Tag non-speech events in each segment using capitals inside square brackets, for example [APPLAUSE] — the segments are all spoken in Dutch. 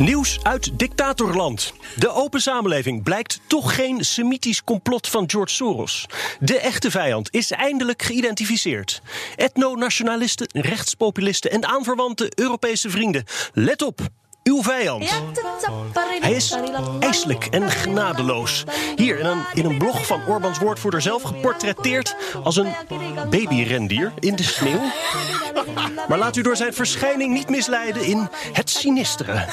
Nieuws uit dictatorland. De open samenleving blijkt toch geen semitisch complot van George Soros. De echte vijand is eindelijk geïdentificeerd. Ethno-nationalisten, rechtspopulisten en aanverwante Europese vrienden. Let op, uw vijand. Hij is ijselijk en genadeloos. Hier in een, in een blog van Orbans woordvoerder zelf geportretteerd als een babyrendier in de sneeuw. Maar laat u door zijn verschijning niet misleiden in het sinistere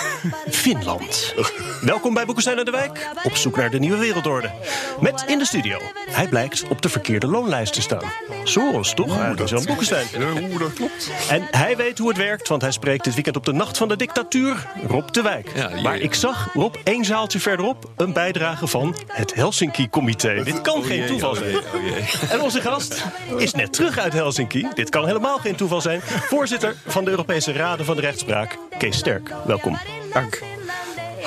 Finland. Welkom bij Boekenstein aan de Wijk, op zoek naar de nieuwe wereldorde. Met in de studio, hij blijkt op de verkeerde loonlijst te staan. Soros, toch? Ah, dat is Boekenstein. Hoe dat klopt. En hij weet hoe het werkt, want hij spreekt dit weekend op de Nacht van de Dictatuur. Rob de Wijk. Ja, maar ik zag, Rob, één zaaltje verderop... een bijdrage van het Helsinki-comité. Dit kan geen jee, toeval oh zijn. jee, oh jee. [LAUGHS] En onze gast is net terug uit Helsinki. Dit kan helemaal geen toeval zijn. Voorzitter van de Europese Raden van de Rechtspraak, Kees Sterk. Welkom. Dank.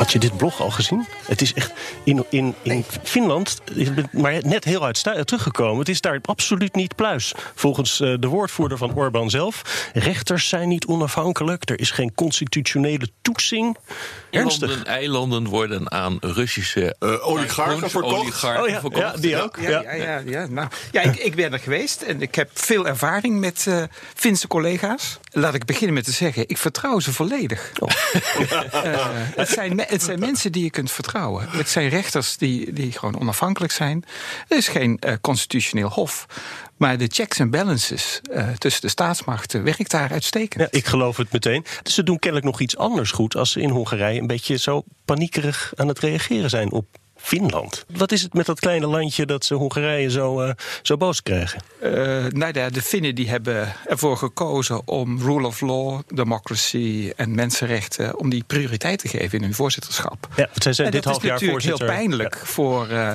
Had je dit blog al gezien? Het is echt in, in, in Finland, maar net heel uit teruggekomen. Het is daar absoluut niet pluis. Volgens eh, de woordvoerder van Orbán zelf. Rechters zijn niet onafhankelijk. Er is geen constitutionele toetsing. Ernstig. Eilanden, eilanden worden aan Russische Eh, oligarchen verkocht. oligarchen Oh ja, verkocht. ja, die ook. Ja, ja, ja, ja. Nou, ja ik, ik ben er geweest en ik heb veel ervaring met eh Finse collega's. Laat ik beginnen met te zeggen, ik vertrouw ze volledig. [LAUGHS] Eh, het, zijn, het zijn mensen die je kunt vertrouwen. Het zijn rechters die, die gewoon onafhankelijk zijn. Er is geen eh, constitutioneel hof. Maar de checks en balances eh, tussen de staatsmachten werkt daar uitstekend. Ja, ik geloof het meteen. Dus ze doen kennelijk nog iets anders goed als ze in Hongarije een beetje zo paniekerig aan het reageren zijn op Finland. Wat is het met dat kleine landje dat ze Hongarije zo, eh, zo boos krijgen? Eh, nou ja, de Finnen die hebben ervoor gekozen om rule of law, democracy en mensenrechten... om die prioriteit te geven in hun voorzitterschap. Ja, En dit dat half is natuurlijk heel pijnlijk voor, eh,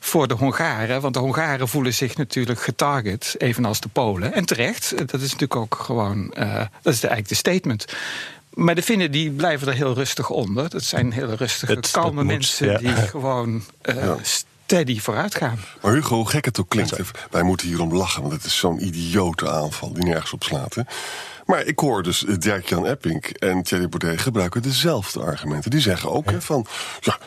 voor de Hongaren. Want de Hongaren voelen zich natuurlijk getarget, evenals de Polen. En terecht, dat is natuurlijk ook gewoon... dat is eigenlijk de statement. Maar de Finnen die blijven er heel rustig onder. Dat zijn hele rustige, Het- kalme moet, mensen... ja. die [LAUGHS] gewoon eh, steady vooruit gaan. Maar Hugo, hoe gek het ook klinkt, wij moeten hierom lachen, want het is zo'n idiote aanval die nergens op slaat. Hè? Maar ik hoor dus eh, Dirk-Jan Epping en Thierry Baudet gebruiken dezelfde argumenten. Die zeggen ook van, ja,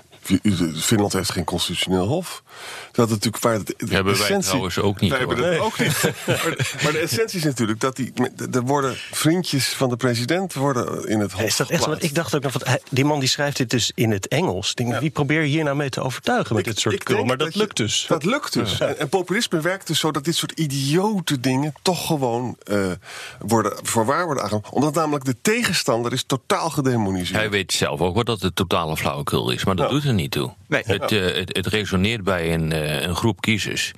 Finland heeft geen constitutioneel hof. Dat het natuurlijk waar het, de Hebben wij essentie- trouwens ook niet, Wij hebben dat ook niet. [LAUGHS] maar, maar de essentie is natuurlijk dat die, er worden vriendjes van de president worden in het hof Is dat echt? Want ik dacht ook nog, van, hij- die man die schrijft dit dus in het Engels. Denk, Wie probeer je hier nou mee te overtuigen met Ik- dit soort krul? denk Maar dat, je- lukt dus. Dat lukt dus. En, en populisme werkt dus zo dat dit soort idiote dingen toch gewoon eh, worden, voorwaar worden aangenomen. Omdat namelijk de tegenstander is totaal gedemoniseerd. Hij weet zelf ook wel dat het totale flauwekul is, maar dat Ja. doet er niet toe. Nee. Het, eh, het, het resoneert bij een, eh, een groep kiezers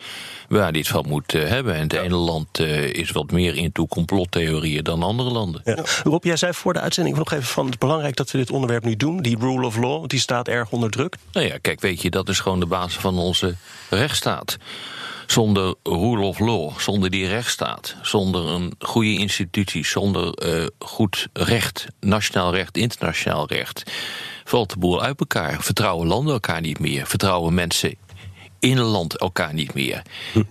waar die het van moet eh, hebben. En het ene land eh, is wat meer into complottheorieën dan andere landen. Ja. Rob, jij zei voor de uitzending nog even van het is belangrijk dat we dit onderwerp nu doen. Die rule of law, want die staat erg onder druk. Nou ja, kijk, weet je, dat is gewoon de basis van onze rechtsstaat. Zonder rule of law, zonder die rechtsstaat, zonder een goede institutie, zonder eh, goed recht, nationaal recht, internationaal recht, valt de boel uit elkaar. Vertrouwen landen elkaar niet meer, vertrouwen mensen in een land elkaar niet meer.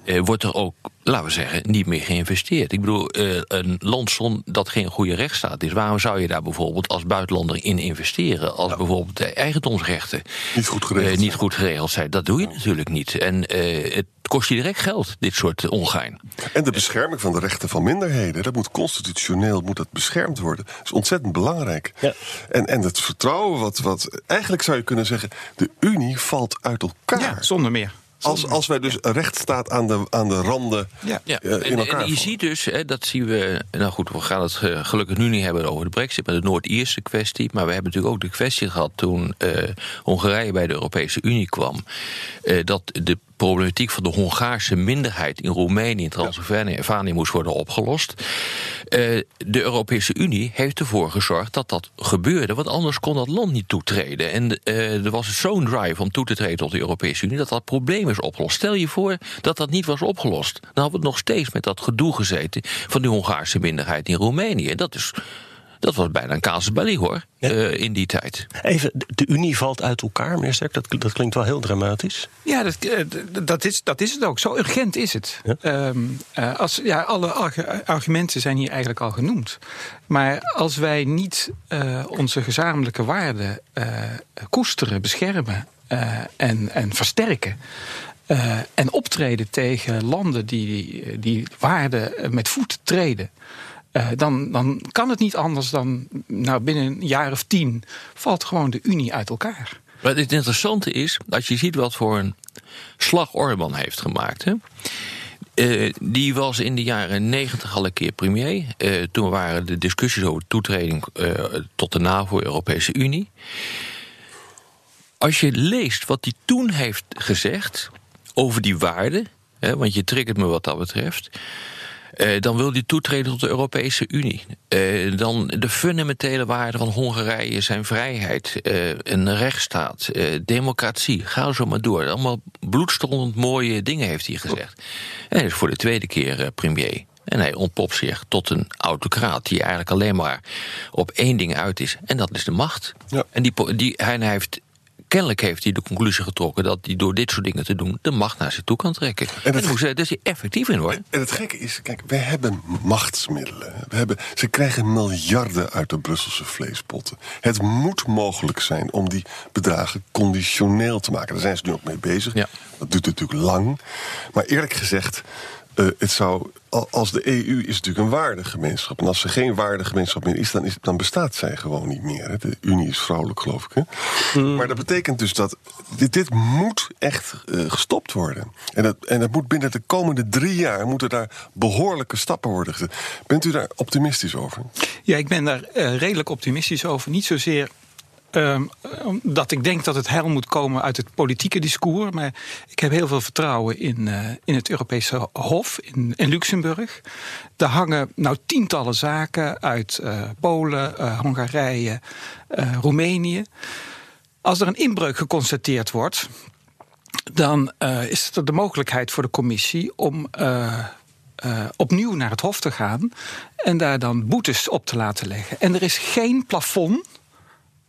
Eh, wordt er ook, laten we zeggen, niet meer geïnvesteerd. Ik bedoel, eh, een land zon- dat geen goede rechtsstaat is, waarom zou je daar bijvoorbeeld als buitenlander in investeren? Als bijvoorbeeld de eigendomsrechten Niet goed geregeld eh, niet zijn. goed geregeld zijn. Dat doe je natuurlijk niet. En eh, het kost je direct geld, dit soort ongein. En de bescherming van de rechten van minderheden, dat moet constitutioneel moet dat beschermd worden. Dat is ontzettend belangrijk. Ja. En, en het vertrouwen, wat, wat eigenlijk zou je kunnen zeggen, de Unie valt uit elkaar. Ja, zonder meer. Als, als wij dus een rechtsstaat aan de, aan de randen Ja. Ja, eh, in en, elkaar en je ziet dus, hè, dat zien we. Nou goed, we gaan het eh, gelukkig nu niet hebben over de Brexit, maar de Noord-Ierse kwestie. Maar we hebben natuurlijk ook de kwestie gehad toen eh, Hongarije bij de Europese Unie kwam. eh, dat de problematiek van de Hongaarse minderheid in Roemenië en Transylvanië moest worden opgelost. Eh, de Europese Unie heeft ervoor gezorgd dat dat gebeurde, want anders kon dat land niet toetreden. En uh, er was zo'n drive om toe te treden tot de Europese Unie dat dat probleem is opgelost. Stel je voor dat dat niet was opgelost, dan hadden we nog steeds met dat gedoe gezeten van die Hongaarse minderheid in Roemenië. Dat is dat was bijna een casus belli hoor, uh, in die tijd. Even, de Unie valt uit elkaar, meneer Sterk. Dat, dat klinkt wel heel dramatisch. Ja, dat, uh, dat, is, dat is het ook. Zo urgent is het. Ja? Um, uh, als, ja, alle argumenten zijn hier eigenlijk al genoemd. Maar als wij niet onze gezamenlijke waarden koesteren, beschermen en, en versterken... Uh, en optreden tegen landen die die waarden met voet treden. Uh, dan, dan kan het niet anders dan nou, binnen een jaar of tien valt gewoon de Unie uit elkaar. Maar het interessante is, als je ziet wat voor een slag Orban heeft gemaakt. Hè? Uh, die was in de jaren negentig al een keer premier. Uh, toen waren de discussies over toetreding tot de NAVO, Europese Unie. Als je leest wat hij toen heeft gezegd over die waarden, want je triggert me wat dat betreft. Uh, dan wil hij toetreden tot de Europese Unie. Uh, dan de fundamentele waarden van Hongarije zijn vrijheid, uh, een rechtsstaat, democratie. Ga zo maar door. Allemaal bloedstollend mooie dingen heeft hij gezegd. En hij is voor de tweede keer premier. En hij ontpopt zich tot een autocraat die eigenlijk alleen maar op één ding uit is. En dat is de macht. Ja. En die, die, hij heeft kennelijk heeft hij de conclusie getrokken dat hij door dit soort dingen te doen de macht naar zich toe kan trekken. En, dat, en daar is hij effectief in hoor. En het gekke is, kijk, wij hebben machtsmiddelen. We hebben, ze krijgen miljarden uit de Brusselse vleespotten. Het moet mogelijk zijn om die bedragen conditioneel te maken. Daar zijn ze nu ook mee bezig. Ja. Dat duurt natuurlijk lang. Maar eerlijk gezegd. Uh, het zou, als de EU is natuurlijk een waardegemeenschap. En als er geen waardegemeenschap meer is, dan, is, dan bestaat zij gewoon niet meer. Hè. De Unie is vrouwelijk, geloof ik. Hè? Mm. Maar dat betekent dus dat dit, dit moet echt uh, gestopt worden. En dat, en dat moet binnen de komende drie jaar moeten daar behoorlijke stappen worden gezet. Bent u daar optimistisch over? Ja, ik ben daar uh, redelijk optimistisch over. Niet zozeer Um, omdat ik denk dat het heil moet komen uit het politieke discours. Maar ik heb heel veel vertrouwen in, uh, in het Europese Hof in, in Luxemburg. Daar hangen nou tientallen zaken uit uh, Polen, uh, Hongarije, Roemenië. Als er een inbreuk geconstateerd wordt, dan is er de mogelijkheid voor de commissie om. opnieuw naar het Hof te gaan en daar dan boetes op te laten leggen. En er is geen plafond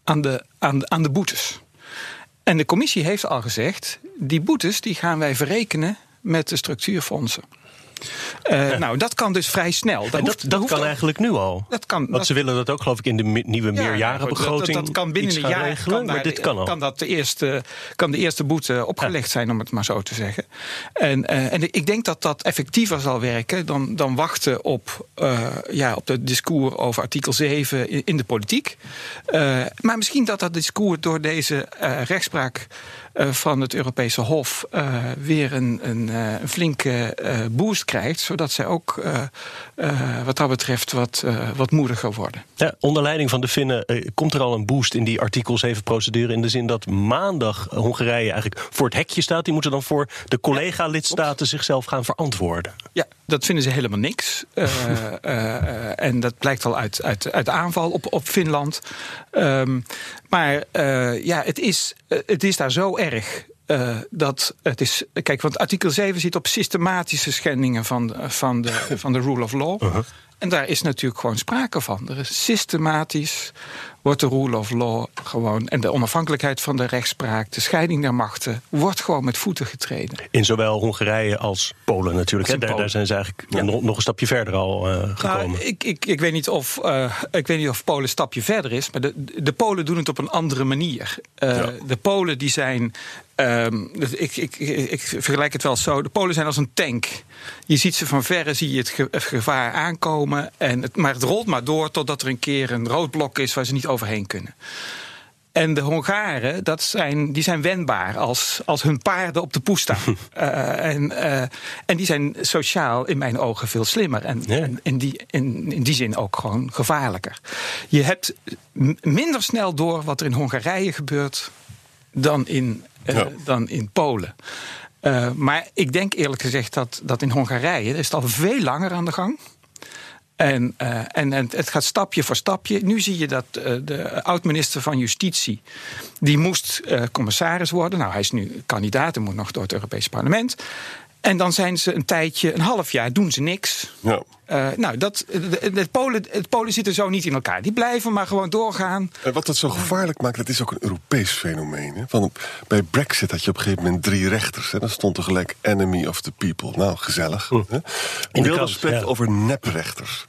aan de, aan, aan de boetes. En de commissie heeft al gezegd: die boetes die gaan wij verrekenen met de structuurfondsen. Uh, nou, dat kan dus vrij snel. Dat, hoeft, dat, dat kan eigenlijk nu al. Dat kan, Want ze willen dat ook, geloof ik, in de nieuwe ja, meerjarenbegroting. Dat, dat, kan binnen een jaar. Regelen, kan maar dit kan al. Kan, dat de eerste, kan de eerste boete opgelegd zijn, om het maar zo te zeggen. En, uh, en ik denk dat dat effectiever zal werken dan, dan wachten op, uh, ja, op de discours over artikel 7 in, in de politiek. maar misschien dat dat discours door deze rechtspraak van het Europese Hof uh, weer een, een, uh, een flinke boost krijgt. Zodat zij ook wat dat betreft wat, wat moediger worden. Ja, onder leiding van de Finnen komt er al een boost in die artikel 7 procedure. In de zin dat maandag Hongarije eigenlijk voor het hekje staat. Die moeten dan voor de collega-lidstaten zichzelf gaan verantwoorden. Ja, dat vinden ze helemaal niks. [LAUGHS] en dat blijkt al uit, uit, uit de aanval op, op Finland. Um, maar ja, het is, het is daar zo erg uh, dat het is. Kijk, want artikel 7 zit op systematische schendingen van, van, de, [LAUGHS] van de rule of law. Uh -huh. En daar is natuurlijk gewoon sprake van. Er is systematisch wordt de rule of law gewoon. en de onafhankelijkheid van de rechtspraak, de scheiding der machten. wordt gewoon met voeten getreden. In zowel Hongarije als Polen natuurlijk. Daar, daar, zijn ze eigenlijk ja. nog, nog, een stapje verder al uh, gekomen. Nou, ik, ik, ik, weet niet of, uh, ik weet niet of Polen een stapje verder is. maar de, de Polen doen het op een andere manier. Uh, ja. De Polen die zijn Um, ik, ik, ik, vergelijk het wel zo. De Polen zijn als een tank. Je ziet ze van verre, zie je het, ge het gevaar aankomen. En het, maar het rolt maar door totdat er een keer een rood blok is waar ze niet overheen kunnen. En de Hongaren, dat zijn, die zijn wendbaar als, als hun paarden op de poes staan. uh, [LAUGHS] en, uh, en die zijn sociaal in mijn ogen veel slimmer. En, ja. en in, die, in, in die zin ook gewoon gevaarlijker. Je hebt minder snel door wat er in Hongarije gebeurt dan in, uh, ja. dan in Polen. Maar ik denk eerlijk gezegd dat, dat in Hongarije is het al veel langer aan de gang. En, uh, en, en, het gaat stapje voor stapje. Nu zie je dat uh, de oud-minister van Justitie. die moest commissaris worden. Nou, hij is nu kandidaat en moet nog door het Europese parlement. En dan zijn ze een tijdje, een half jaar, doen ze niks. Ja. Uh, nou, dat, het, Polen, het Polen zitten zo niet in elkaar. Die blijven maar gewoon doorgaan. En wat dat zo gevaarlijk maakt, dat is ook een Europees fenomeen. Hè? Van, bij Brexit had je op een gegeven moment drie rechters. Hè? Dan stond er gelijk enemy of the people. Nou, gezellig. Hm. Hè? In respect ja. over neprechters.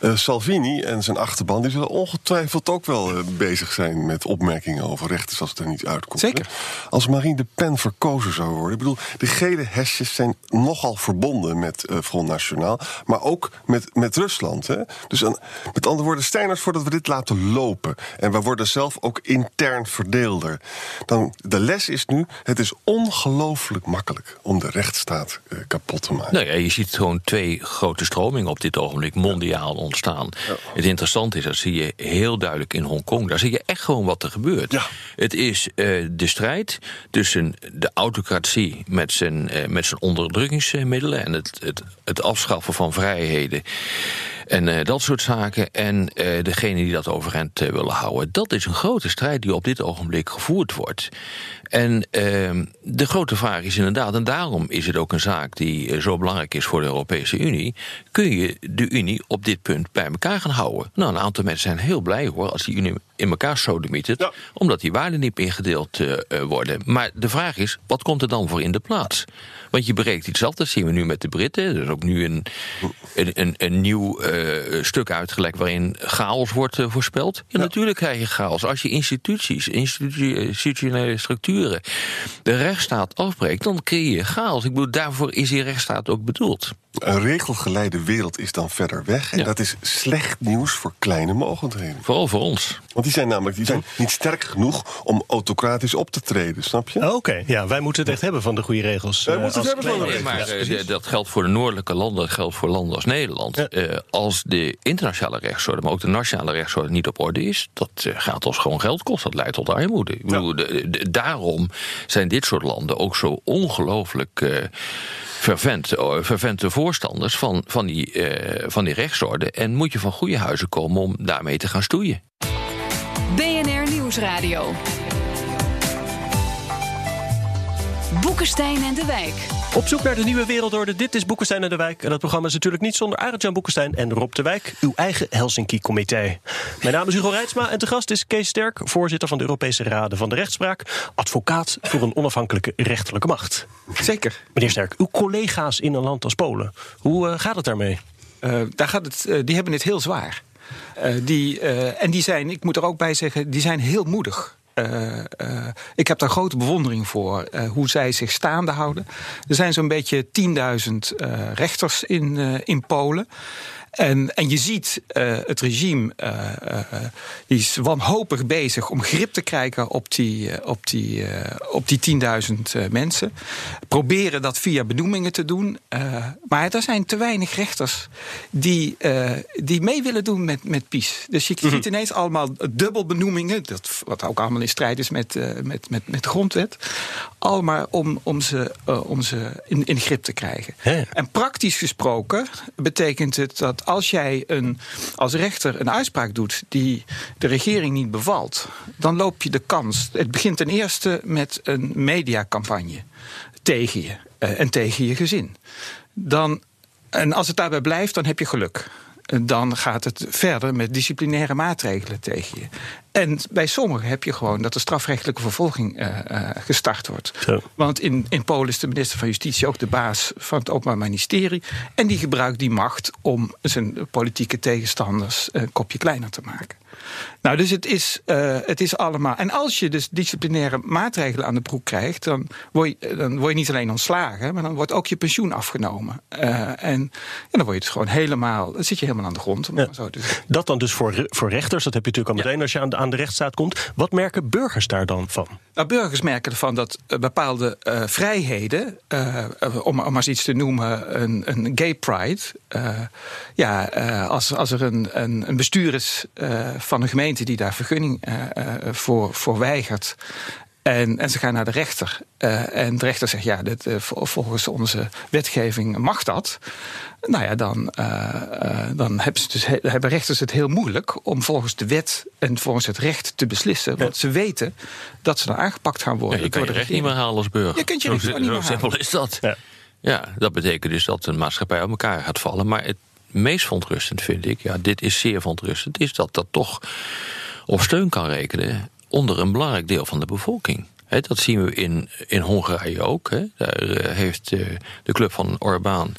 Uh, Salvini en zijn achterban die zullen ongetwijfeld ook wel uh, bezig zijn met opmerkingen over rechters als het er niet uitkomt. Zeker. Hè? Als Marine Le Pen verkozen zou worden. Ik bedoel, de gele hesjes zijn nogal verbonden met Front Nationaal. Maar ook met, met Rusland. Hè? Dus aan, met andere woorden, Steiners voordat we dit laten lopen. En we worden zelf ook intern verdeelder. Dan, de les is nu: het is ongelooflijk makkelijk om de rechtsstaat eh, kapot te maken. Nou ja, je ziet gewoon twee grote stromingen op dit ogenblik mondiaal ontstaan. Ja. Het interessante is, dat zie je heel duidelijk in Hongkong. Daar zie je echt gewoon wat er gebeurt. Ja. Het is uh, de strijd tussen de autocratie met zijn, uh, met zijn onderdrukkingsmiddelen en het, het, het afschaffen van vrijheden samtidig. En uh, dat soort zaken. En uh, degene die dat overeind uh, willen houden. Dat is een grote strijd die op dit ogenblik gevoerd wordt. En ehm, de grote vraag is inderdaad, en daarom is het ook een zaak die zo belangrijk is voor de Europese Unie. Kun je de Unie op dit punt bij elkaar gaan houden? Nou, een aantal mensen zijn heel blij hoor als die Unie in elkaar sodemietert, ja. omdat die waarden niet ingedeeld worden. Maar de vraag is, wat komt er dan voor in de plaats? Want je bereikt iets af, dat zien we nu met de Britten. Er is ook nu een, een, een, een nieuw uh, stuk uitgelekt waarin chaos wordt uh, voorspeld. Ja, ja, natuurlijk krijg je chaos. Als je instituties, institutionele structuren, de rechtsstaat afbreekt, dan creëer je chaos. Ik bedoel, daarvoor is die rechtsstaat ook bedoeld. Een regelgeleide wereld is dan verder weg. En ja. dat is slecht nieuws voor kleine mogendheden. Vooral voor ons. Want die zijn namelijk die zijn niet sterk genoeg om autocratisch op te treden, snap je? Oh, Oké, okay. ja, wij moeten het echt hebben van de goede regels. Wij uh, moeten het hebben van de nee, regels. Maar uh, dat geldt voor de noordelijke landen, dat geldt voor landen als Nederland. Ja. Uh, als de internationale rechtsorde, maar ook de nationale rechtsorde niet op orde is, dat uh, gaat ons gewoon geld kosten. Dat leidt tot armoede. Ik bedoel, ja. de, de, daarom zijn dit soort landen ook zo ongelooflijk uh, fervent, fervente voorstanders van, van, die, uh, van die rechtsorde. En moet je van goede huizen komen om daarmee te gaan stoeien. BNR Nieuwsradio. Boekenstein en de Wijk. Op zoek naar de nieuwe wereldorde. Dit is Boekenstein en de Wijk. En dat programma is natuurlijk niet zonder Arend-Jan Boekenstein en Rob de Wijk, uw eigen Helsinki-comité. Mijn naam is Hugo Reitsma en te gast is Kees Sterk, voorzitter van de Europese Raden van de Rechtspraak, advocaat voor een onafhankelijke rechterlijke macht. Zeker. Meneer Sterk, uw collega's in een land als Polen, hoe uh, gaat het daarmee? Uh, daar gaat het, uh, die hebben het heel zwaar. Uh, die, en die zijn, ik moet er ook bij zeggen, die zijn heel moedig. Uh, uh, ik heb daar grote bewondering voor uh, hoe zij zich staande houden. Er zijn zo'n beetje 10.000 rechters in, in Polen. En, en je ziet uh, het regime, uh, uh, die is wanhopig bezig om grip te krijgen op die, op die, op die 10.000 mensen. Proberen dat via benoemingen te doen. maar er zijn te weinig rechters die, die mee willen doen met, met PiS. Dus je ziet ineens allemaal dubbel benoemingen, dat, wat ook allemaal in strijd is met, met, met, met de grondwet. Allemaal om, om ze, om ze in, in grip te krijgen. En praktisch gesproken betekent het dat als jij een, als rechter een uitspraak doet die de regering niet bevalt, dan loop je de kans. Het begint ten eerste met een mediacampagne tegen je uh, en tegen je gezin. Dan, en als het daarbij blijft, dan heb je geluk dan gaat het verder met disciplinaire maatregelen tegen je. En bij sommigen heb je gewoon dat de strafrechtelijke vervolging uh, uh, gestart wordt. Zo. Want in, in Polen is de minister van Justitie ook de baas van het Openbaar Ministerie. En die gebruikt die macht om zijn politieke tegenstanders een kopje kleiner te maken. Nou, dus het is, uh, het is allemaal. En als je dus disciplinaire maatregelen aan de broek krijgt, dan word je, dan word je niet alleen ontslagen, maar dan wordt ook je pensioen afgenomen. Uh, en ja, dan word je dus gewoon helemaal, dan zit je helemaal aan de grond. Ja. Zo dus. Dat dan dus voor, voor rechters, dat heb je natuurlijk al meteen ja. als je aan de, aan de rechtsstaat komt. Wat merken burgers daar dan van? Nou, burgers merken ervan dat bepaalde uh, vrijheden, om, om maar eens iets te noemen, een, een gay pride. ja, als, als er een, een, een bestuur is van een gemeente die daar vergunning voor, voor weigert. En, en ze gaan naar de rechter. Uh, en de rechter zegt, ja, dit, uh, volgens onze wetgeving mag dat. Nou ja, dan, uh, dan hebben, ze dus, hebben rechters het heel moeilijk om volgens de wet en volgens het recht te beslissen. Want ze weten dat ze dan aangepakt gaan worden. Ja, je kan je recht niet meer halen als burger. Je kunt je recht zo, niet meer zo simpel is dat. Ja. ja, dat betekent dus dat een maatschappij op elkaar gaat vallen. Maar het meest verontrustend vind ik, ja, dit is zeer verontrustend, is dat dat toch op steun kan rekenen onder een belangrijk deel van de bevolking. Dat zien we in, in Hongarije ook. Daar uh, heeft uh, de club van Orbán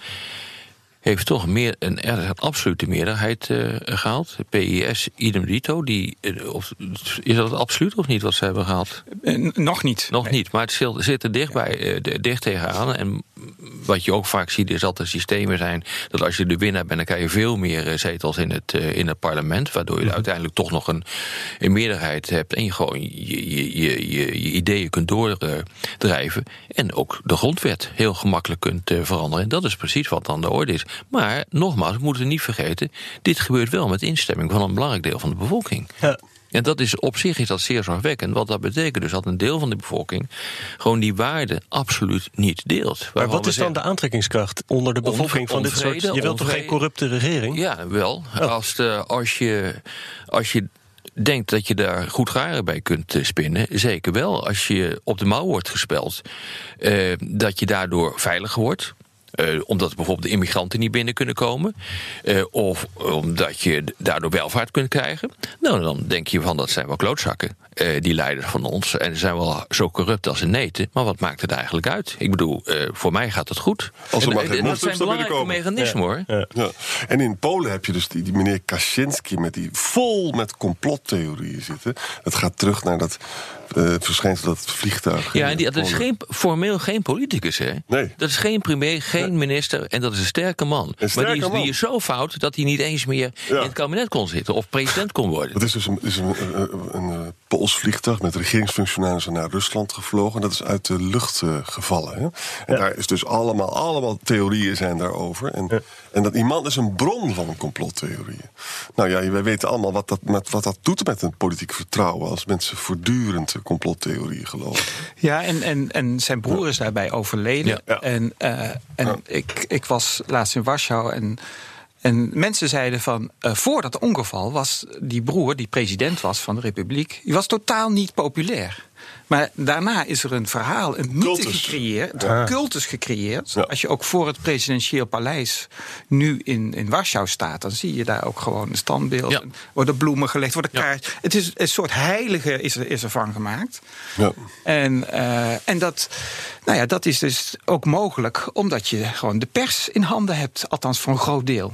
heeft toch meer, een, een absolute meerderheid uh, gehaald. PIS, idem dito. Die, of, is dat absoluut of niet wat ze hebben gehaald? nog niet. Nog nee. niet, maar het zit er dichtbij, uh, dicht tegenaan. En wat je ook vaak ziet is dat er systemen zijn... dat als je de winnaar bent, dan krijg je veel meer zetels in het, in het parlement... waardoor je mm -hmm. uiteindelijk toch nog een, een, meerderheid hebt... en je gewoon je, je, je, je ideeën kunt doordrijven... en ook de grondwet heel gemakkelijk kunt veranderen. En dat is precies wat aan de orde is. Maar nogmaals, we moeten niet vergeten... dit gebeurt wel met instemming van een belangrijk deel van de bevolking. Ja. En dat is op zich is dat zeer zorgwekkend. Wat dat betekent dus dat een deel van de bevolking... gewoon die waarden absoluut niet deelt. Maar wat is dan de aantrekkingskracht onder de bevolking van dit soort... Je wilt toch geen corrupte regering? Ja, wel. Oh. Als, de, als je... Als je denkt dat je daar goed garen bij kunt spinnen. Zeker wel. Als je op de mouw wordt gespeld, uh, dat je daardoor veiliger wordt. Uh, omdat bijvoorbeeld de immigranten niet binnen kunnen komen. Uh, of omdat je daardoor welvaart kunt krijgen. Nou, dan denk je van dat zijn wel klootzakken. Uh, die leiders van ons. En ze zijn wel zo corrupt als een neten. Maar wat maakt het eigenlijk uit? Ik bedoel, voor mij gaat het goed. Als er en, maar dat zijn belangrijke mechanismen hoor. Ja. Ja. En in Polen heb je dus die, die meneer Kaczynski... met die vol met complottheorieën zitten. Het gaat terug naar dat uh, verschijnsel dat vliegtuig. Ja, en die, dat is geen, formeel geen politicus, hè? Nee. Dat is geen premier, geen nee. minister en dat is een sterke man. Een sterke maar die is, man. die is zo fout dat hij niet eens meer Ja. in het kabinet kon zitten of president kon worden. Het is dus een, is een, een, een, een Pools vliegtuig met regeringsfunctionarissen naar Rusland gevlogen. Dat is uit de lucht uh, gevallen. Hè? En Ja. daar is dus allemaal, allemaal theorieën zijn daarover. En, Ja. En dat iemand is een bron van complottheorieën. Nou ja, wij weten allemaal wat dat, met, wat dat doet met een politiek vertrouwen. Als mensen voortdurend complottheorieën geloven. Ja, en, en, en zijn broer is daarbij overleden. Ja. En, uh, en ik, ik was laatst in Warschau en. En mensen zeiden van, uh, voor dat ongeval was die broer, die president was van de republiek, die was totaal niet populair. Maar daarna is er een verhaal, een mythe Cultus. gecreëerd, Ja. een cultus gecreëerd. Ja. Als je ook voor het presidentieel paleis nu in, in Warschau staat, dan zie je daar ook gewoon een standbeeld. Ja. Worden bloemen gelegd, worden Ja. kaart. Het is een soort heilige is er, is er van gemaakt. Ja. En, uh, en dat, nou ja, dat is dus ook mogelijk omdat je gewoon de pers in handen hebt, althans voor een groot deel.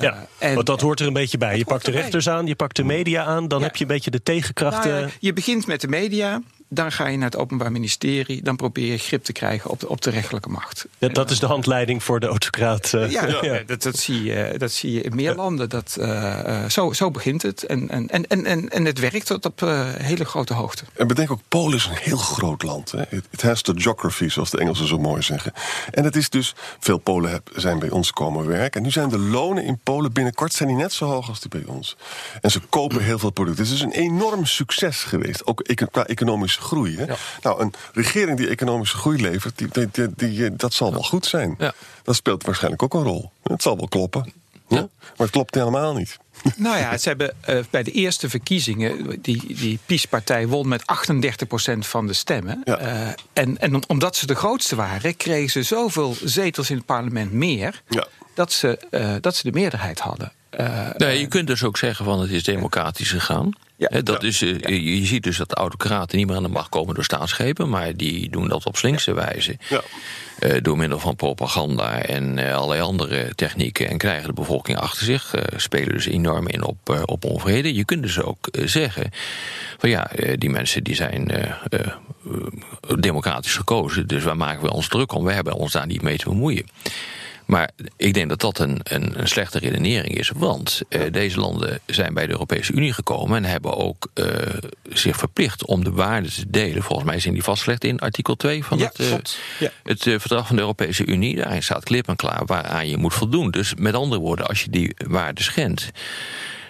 Ja, en- want dat hoort er een beetje bij. Je pakt de rechters aan, je pakt de media aan... dan Ja. heb je een beetje de tegenkrachten. Nou ja, je begint met de media, dan ga je naar het Openbaar Ministerie, dan probeer je grip te krijgen op de, op de rechterlijke macht. Ja, dat is de handleiding voor de autocraat. eh. Ja, [LAUGHS] Ja. Dat, dat, zie je, dat zie je in meer landen. Dat, uh, uh, zo, zo begint het. En, en, en, en, en het werkt tot op uh, hele grote hoogte. En bedenk ook, Polen is een heel groot land. Hè. It, has the geography, zoals de Engelsen zo mooi zeggen. En het is dus, veel Polen heb, zijn bij ons komen werken. En nu zijn de lonen in Polen binnenkort zijn die net zo hoog als die bij ons. En ze kopen [CLEARS THROAT] heel veel producten. Het is een enorm succes geweest, ook qua economische groei. Hè. Nou, een regering die economische groei levert, die, die, die, die- dat zal wel goed zijn. Ja. Dat speelt waarschijnlijk ook een rol. Het zal wel kloppen. Ja. Ja. Maar het klopt helemaal niet. [LAUGHS] Nou ja, ze hebben uh, bij de eerste verkiezingen, die, die PiS-partij won met 38% van de stemmen. Ja. Uh, en, en omdat ze de grootste waren, kregen ze zoveel zetels in het parlement meer, Ja. dat, ze, uh, dat ze de meerderheid hadden. Uh, Nee, je kunt dus ook zeggen van het is democratisch gegaan. Ja. Dat Ja. is, eh, je, je ziet dus dat de autocraten niet meer aan de macht komen door staatsgrepen, maar die doen dat op slinkse wijze. Ja. Eh, door middel van propaganda en allerlei andere technieken. En krijgen de bevolking achter zich. spelen dus enorm in op, op onvrede. Je kunt dus ook zeggen: van ja, die mensen die zijn democratisch gekozen. Dus waar maken we ons druk om? We hebben ons daar niet mee te bemoeien. Maar ik denk dat dat een, een, een slechte redenering is. Want eh, deze landen zijn bij de Europese Unie gekomen en hebben ook eh, zich verplicht om de waarden te delen. Volgens mij zijn die vastgelegd in artikel 2 van Ja, het, eh. Ja. het verdrag van de Europese Unie. Daarin staat klip en klaar waaraan je moet voldoen. Dus met andere woorden, als je die waarden schendt.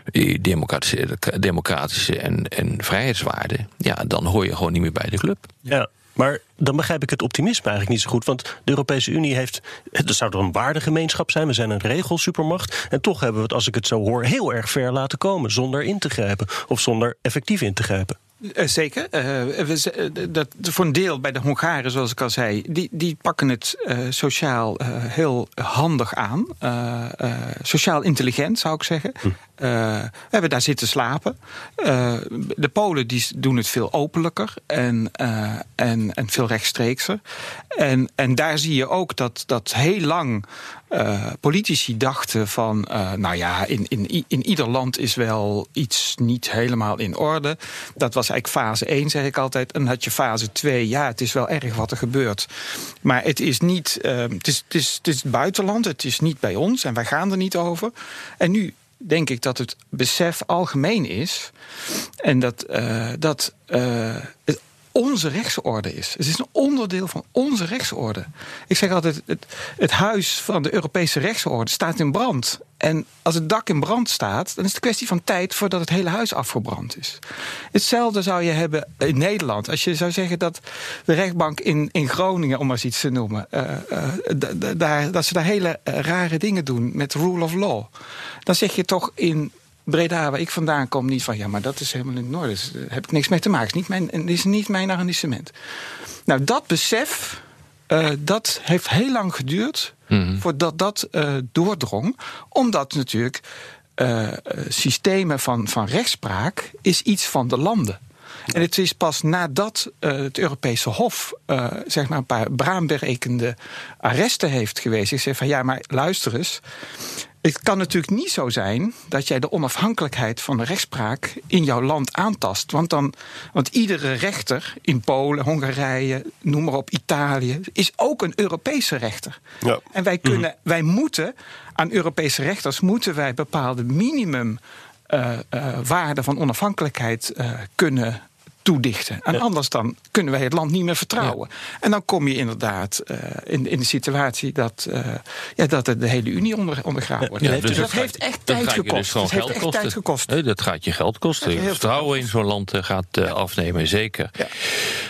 die democratische, democratische en, en vrijheidswaarden, ja, dan hoor je gewoon niet meer bij de club. Ja. Maar dan begrijp ik het optimisme eigenlijk niet zo goed. Want de Europese Unie heeft. Het zou toch een waardegemeenschap zijn. We zijn een regelsupermacht. En toch hebben we het, als ik het zo hoor, heel erg ver laten komen. Zonder in te grijpen. Of zonder effectief in te grijpen. Uh, zeker. Uh, we, uh, dat, voor een deel bij de Hongaren, zoals ik al zei, die, die pakken het sociaal heel handig aan. sociaal intelligent, zou ik zeggen. Hm. we hebben daar zitten slapen. de Polen die doen het veel openlijker en, en, en veel rechtstreekser. En, en daar zie je ook dat, dat heel lang uh, politici dachten van, uh, nou ja, in, in, in ieder land is wel iets niet helemaal in orde. Dat was eigenlijk fase 1, zeg ik altijd. En had je fase 2, ja, het is wel erg wat er gebeurt. Maar het is niet, uh, het, is, het, is, het buitenland, het is niet bij ons en wij gaan er niet over. En nu denk ik dat het besef algemeen is. En dat, dat het onze rechtsorde is. Het is een onderdeel van onze rechtsorde. Ik zeg altijd, het, het huis van de Europese rechtsorde staat in brand. En als het dak in brand staat, dan is het kwestie van tijd voordat het hele huis afgebrand is. Hetzelfde zou je hebben in Nederland. Als je zou zeggen dat de rechtbank in, in Groningen, om maar iets te noemen, uh, uh, daar, dat ze daar hele rare dingen doen met rule of law. Dan zeg je toch in Breda, waar ik vandaan kom, niet van ja, maar dat is helemaal in orde. Dus, daar heb ik niks mee te maken. Het is niet mijn, is niet mijn arrondissement. Nou, dat besef, uh, dat heeft heel lang geduurd mm -hmm. voordat dat uh, doordrong. Omdat natuurlijk uh, systemen van, van rechtspraak is iets van de landen. En het is pas nadat uh, het Europese Hof uh, zeg maar een paar braamberekende arresten heeft geweest. Ik zeg van ja, maar luister eens. Het kan natuurlijk niet zo zijn dat jij de onafhankelijkheid van de rechtspraak in jouw land aantast. Want, dan, want iedere rechter in Polen, Hongarije, noem maar op, Italië, is ook een Europese rechter. Ja. En wij, kunnen, mm. wij moeten aan Europese rechters moeten wij bepaalde minimum. Uh, uh, waarden van onafhankelijkheid uh, kunnen toedichten. En ja. anders dan kunnen wij het land niet meer vertrouwen. Ja. En dan kom je inderdaad uh, in, in de situatie dat, uh, ja, dat de hele Unie onder, ondergraven wordt. Ja, dus, dus dat, heeft echt tijd gekost. Dus dat heeft echt tijd gekost. Nee, dat gaat je geld kosten. Je vertrouwen in zo'n land uh, gaat afnemen, zeker.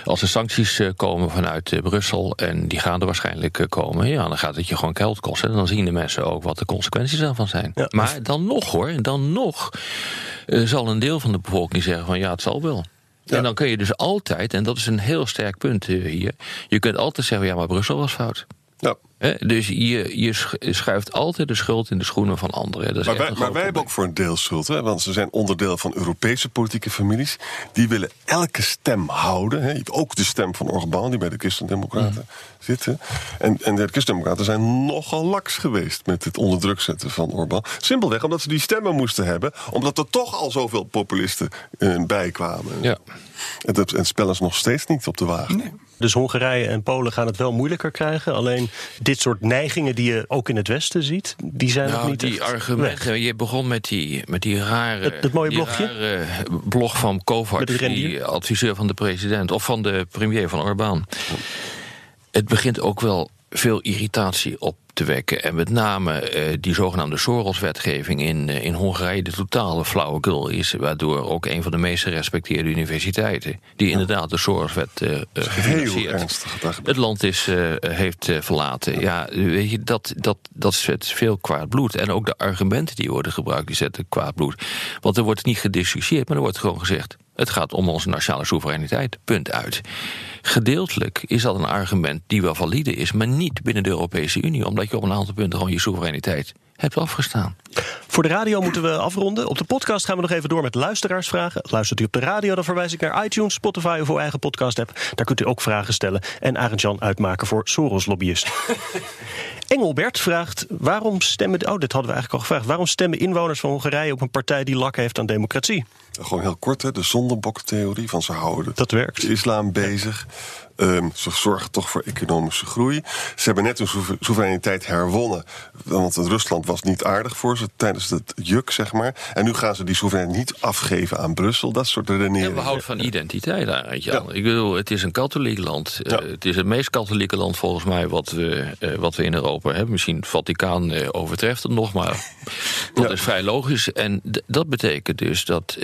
Als er sancties komen vanuit Brussel, en die gaan er waarschijnlijk komen, ja, dan gaat het je gewoon geld kosten. En dan zien de mensen ook wat de consequenties daarvan zijn. Maar dan nog hoor, dan nog zal een deel van de bevolking zeggen van ja, het zal wel. En dan kun je dus altijd, en dat is een heel sterk punt hier, je kunt altijd zeggen, ja, maar Brussel was fout. Ja. He, dus je, je schuift altijd de schuld in de schoenen van anderen. Dat is maar wij, maar wij hebben ook voor een deel schuld, hè? want ze zijn onderdeel van Europese politieke families. Die willen elke stem houden. Hè? Ook de stem van Orbán, die bij de Christendemocraten mm. zitten. En, en de Christendemocraten zijn nogal laks geweest met het onder druk zetten van Orbán. Simpelweg omdat ze die stemmen moesten hebben, omdat er toch al zoveel populisten uh, bij kwamen. Ja. En het, het spel is nog steeds niet op de wagen. Nee. Dus Hongarije en Polen gaan het wel moeilijker krijgen. Alleen dit soort neigingen die je ook in het Westen ziet, die zijn nou, nog niet. Die argumenten. Weg. Je begon met die, met die rare. Het, het mooie blogje. Rare blog van Kovacs, die adviseur van de president of van de premier van Orbán. Het begint ook wel veel irritatie op te wekken. En met name uh, die zogenaamde Soros-wetgeving in, uh, in Hongarije de totale flauwekul is. Waardoor ook een van de meest gerespecteerde universiteiten, die ja. inderdaad de Soros-wet uh, gefinancierd, het land is, heeft verlaten. Ja, weet je, dat, dat, dat zet veel kwaad bloed. En ook de argumenten die worden gebruikt, die zetten kwaad bloed. Want er wordt niet gediscussieerd, maar er wordt gewoon gezegd. Het gaat om onze nationale soevereiniteit. Punt uit. Gedeeltelijk is dat een argument die wel valide is, maar niet binnen de Europese Unie, omdat je op een aantal punten gewoon je soevereiniteit hebt afgestaan. Voor de radio moeten we afronden. Op de podcast gaan we nog even door met luisteraarsvragen. Luistert u op de radio, dan verwijs ik naar iTunes, Spotify of uw eigen podcast-app. Daar kunt u ook vragen stellen en Arend-Jan uitmaken voor Soros-lobbyist. [LAUGHS] Engelbert vraagt: waarom stemmen. Oh, dit hadden we eigenlijk al gevraagd. Waarom stemmen inwoners van Hongarije op een partij die lak heeft aan democratie? Gewoon heel kort, hè, de zondeboktheorie van ze houden Dat werkt. de islam bezig. Ehm, ze zorgen toch voor economische groei. Ze hebben net hun soeve- soevereiniteit herwonnen. Want het Rusland was niet aardig voor ze tijdens het juk, zeg maar. En nu gaan ze die soevereiniteit niet afgeven aan Brussel. Dat soort En redeneringen. we houden van identiteit eigenlijk, Jan. Ik bedoel, het is een katholiek land. Eh, het is het meest katholieke land volgens mij wat we, eh, wat we in Europa hebben. Misschien het Vaticaan eh, overtreft het nog, maar [LAUGHS] dat is vrij logisch. En dat betekent dus dat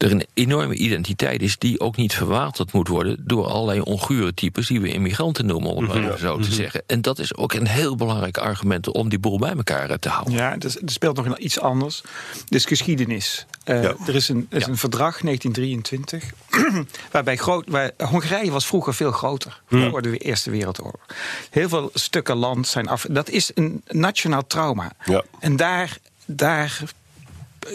er een enorme identiteit is... die ook niet verwaterd moet worden door allerlei ongure types... die we immigranten noemen, om het maar zo te zeggen. En dat is ook een heel belangrijk argument om die boel bij elkaar eh, te houden. Ja, er speelt nog iets anders. Dus geschiedenis. Eh, Ja. Er is een, er is een verdrag, 1923, [CLEARS THROAT] waarbij groot, waar, Hongarije was vroeger veel groter voor de Eerste Wereldoorlog. Heel veel stukken land zijn af. Dat is een nationaal trauma. Ja. En daar, daar,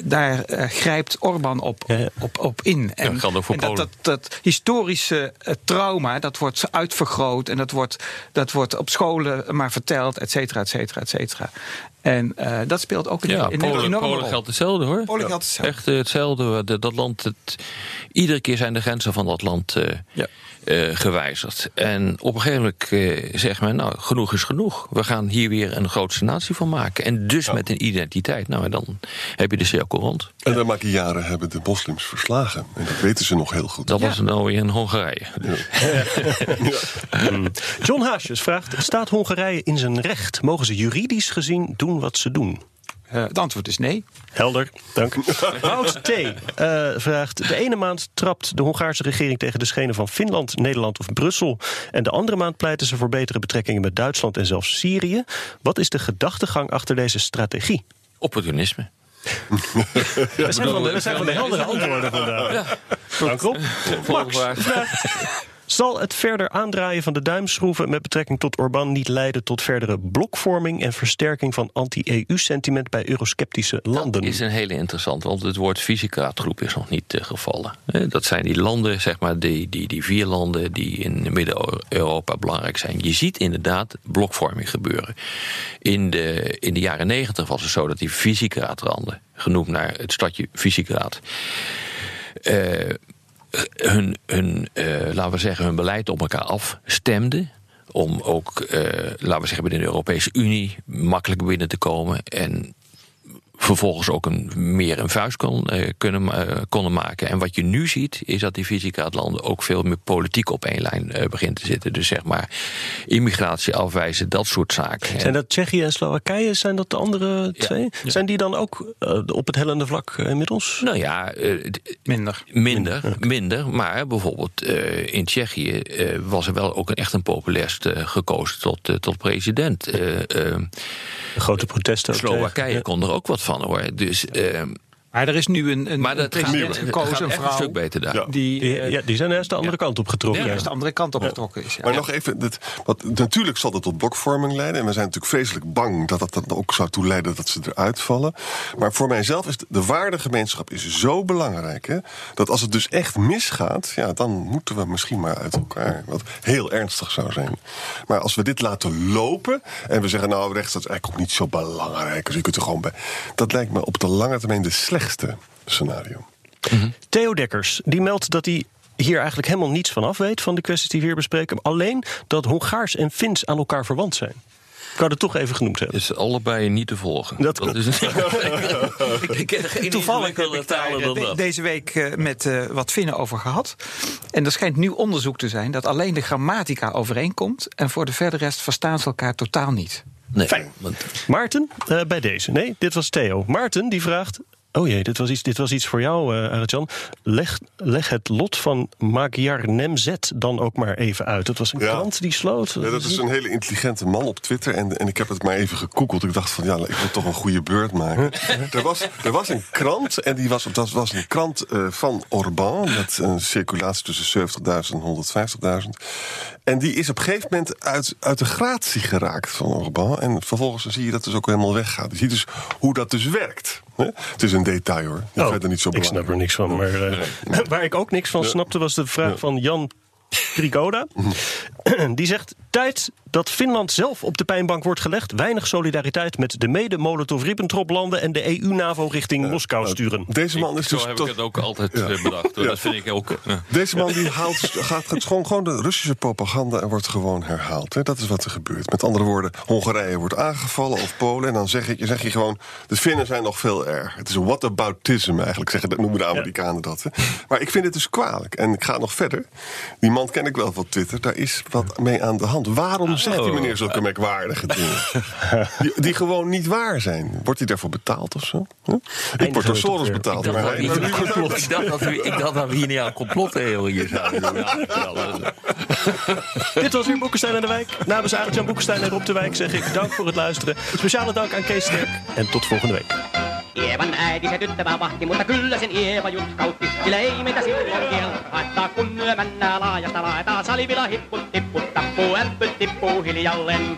daar eh, grijpt Orbán op, Ja, op, op in. En, dat geldt ook voor en dat, dat, dat historische eh, trauma, dat wordt uitvergroot en dat wordt, dat wordt op scholen maar verteld, et cetera, et cetera, et cetera. En eh, dat speelt ook een, Ja, een Polen, enorme Polen rol. geldt hetzelfde hoor. Polen geldt hetzelfde. Echt hetzelfde. Dat, dat land, het, iedere keer zijn de grenzen van dat land eh, Ja. Eh, gewijzigd. En op een gegeven moment eh, zegt men, nou, genoeg is genoeg. We gaan hier weer een grootste natie van maken. En dus met een identiteit. Nou, en dan heb je de cirkel rond. En dan maak je jaren hebben de moslims verslagen. En dat weten ze nog heel goed. Dat was nou weer in Hongarije. Dus [LAUGHS] John Haasjes vraagt: Staat Hongarije in zijn recht? Mogen ze juridisch gezien doen wat ze doen? Eh, het antwoord is nee. Helder, dank. [LAUGHS] Wout T. eh, vraagt: De ene maand trapt de Hongaarse regering tegen de schenen van Finland, Nederland of Brussel. En de andere maand pleiten ze voor betere betrekkingen met Duitsland en zelfs Syrië. Wat is de gedachtegang achter deze strategie? Opportunisme. [LAUGHS] We zijn van de, we zijn van de heldere antwoorden vandaag. Dank Rob. Max vraagt, Zal het verder aandraaien van de duimschroeven met betrekking tot Orbán niet leiden tot verdere blokvorming en versterking van anti-EU-sentiment bij eurosceptische landen? is een hele interessante, want het woord Visegrad-groep is nog niet eh, gevallen. Dat zijn die landen, zeg maar, die, die, die vier landen die in Midden-Europa belangrijk zijn. Je ziet inderdaad blokvorming gebeuren. In de, in de jaren negentig was het zo dat die Visegrad-landen, genoemd naar het stadje Visegrad, eh, hun, hun eh, laten we zeggen, hun beleid op elkaar afstemden. Om ook, eh, laten we zeggen, binnen de Europese Unie makkelijker binnen te komen. En vervolgens ook een, meer een vuist kon, eh, kunnen, eh, konden maken. En wat je nu ziet, is dat die Visegrad-landen ook veel meer politiek op één lijn eh, begint te zitten. Dus zeg maar, immigratie afwijzen, dat soort zaken. Zijn dat Tsjechië en Slowakije? Zijn dat de andere Ja. twee? Zijn die dan ook eh, op het hellende vlak eh, inmiddels? Nou ja, eh, d- Minder. Minder, minder. Maar bijvoorbeeld eh, in Tsjechië eh, was er wel ook een, echt een populist eh, gekozen tot, tot president. De grote protesten. ook Slowakije tegen. kon er ook wat van hoor. Dus, eh, Maar er is nu een, een, maar een dat gaat, president gekozen, gaat een een vrouw, stuk beter daar. Ja. die Die, eh, ja, die zijn juist de andere kant op getrokken. juist de andere kant op getrokken is. Ja. Maar nog even, dit, wat, natuurlijk zal dat tot blokvorming leiden. En we zijn natuurlijk vreselijk bang dat dat dan ook zou toe leiden dat ze eruit vallen. Maar voor mijzelf is de, de waardegemeenschap is zo belangrijk. Hè, dat als het dus echt misgaat, ja, dan moeten we misschien maar uit elkaar. Wat heel ernstig zou zijn. Maar als we dit laten lopen en we zeggen, nou, rechts dat is eigenlijk ook niet zo belangrijk. Dus je kunt er gewoon bij. Dat lijkt me op de lange termijn de slechtste scenario. Theo Dekkers, die meldt dat hij hier eigenlijk helemaal niets van af weet... van de kwesties die we hier bespreken. Alleen dat Hongaars en Fins aan elkaar verwant zijn. Ik wou het toch even genoemd hebben. is allebei niet te volgen. Dat is [LAUGHS] ik ken geen [LAUGHS] Toevallig heb ik daar talen dan dat. deze week eh, met eh, wat Finnen over gehad. En er schijnt nu onderzoek te zijn dat alleen de grammatica overeenkomt. En voor de verder rest verstaan ze elkaar totaal niet. Nee, Fijn. Maarten, eh, bij deze. Nee, dit was Theo. Maarten, die vraagt... Oh jee, dit was iets, dit was iets voor jou, eh Arjan. Leg, leg het lot van Magyar Nemzet dan ook maar even uit. Dat was een Ja. krant die sloot. Ja, dat is een hele intelligente man op Twitter. En, en ik heb het maar even gekoekeld. Ik dacht van, ja, ik wil toch een goede beurt maken. [LAUGHS] er, was, er was een krant, en die was, dat was een krant eh, van Orbán... met een circulatie tussen 70.000 en 150.000. En die is op een gegeven moment uit, uit de gratie geraakt van Orbán. En vervolgens zie je dat dus ook helemaal weggaat. Je ziet dus hoe dat dus werkt. Het is een detail, hoor. Oh, verder niet zo ik snap belangrijk. er niks van. Maar, eh, [LAUGHS] waar ik ook niks van snapte was de vraag van Jan Ricoda. [CLEARS THROAT] Die zegt: Tijd dat Finland zelf op de pijnbank wordt gelegd. Weinig solidariteit met de mede-Molotov-Ribbentrop-landen en de EU-NAVO richting Moskou sturen. Deze man is Zo dus heb ik toch- het ook altijd Ja. eh, bedacht. Ja. Dat vind ik ook. ja. Deze man die haalt, gaat, gaat gewoon, gewoon de Russische propaganda en wordt gewoon herhaald. Hè? Dat is wat er gebeurt. Met andere woorden, Hongarije wordt aangevallen of Polen. En dan zeg je, zeg je gewoon, de Finnen zijn nog veel erger. Het is een whataboutism eigenlijk, zeggen, dat noemen de Amerikanen dat. Hè? Maar ik vind het dus kwalijk. En ik ga nog verder. Die man ken ik wel van Twitter. Daar is wat mee aan de hand. Waarom zegt die meneer zulke merkwaardige [LAUGHS] dingen? Die, die gewoon niet waar zijn. Wordt hij daarvoor betaald of zo? Huh? Ik word door Soros betaald. Ik dacht, maar dat we hier een complot- ik dacht dat we, ik dacht dat we hier niet aan complottheorieën zouden doen. Ja, vertellen. [LAUGHS] Dit was weer Boekenstein en de Wijk. Namens Arend-Jan Boekenstein en Rob de Wijk zeg ik dank voor het luisteren. Speciale dank aan Kees Sterk en tot volgende week. Eevan äiti se tyttö vaan vahti, mutta kyllä sen Eeva jutkautti. Sillä ei meitä silloin kieltä kun lyö männää laajasta laetaa. Salivilla hipput tipput tappuu, ämpyt tippuu hiljalleen.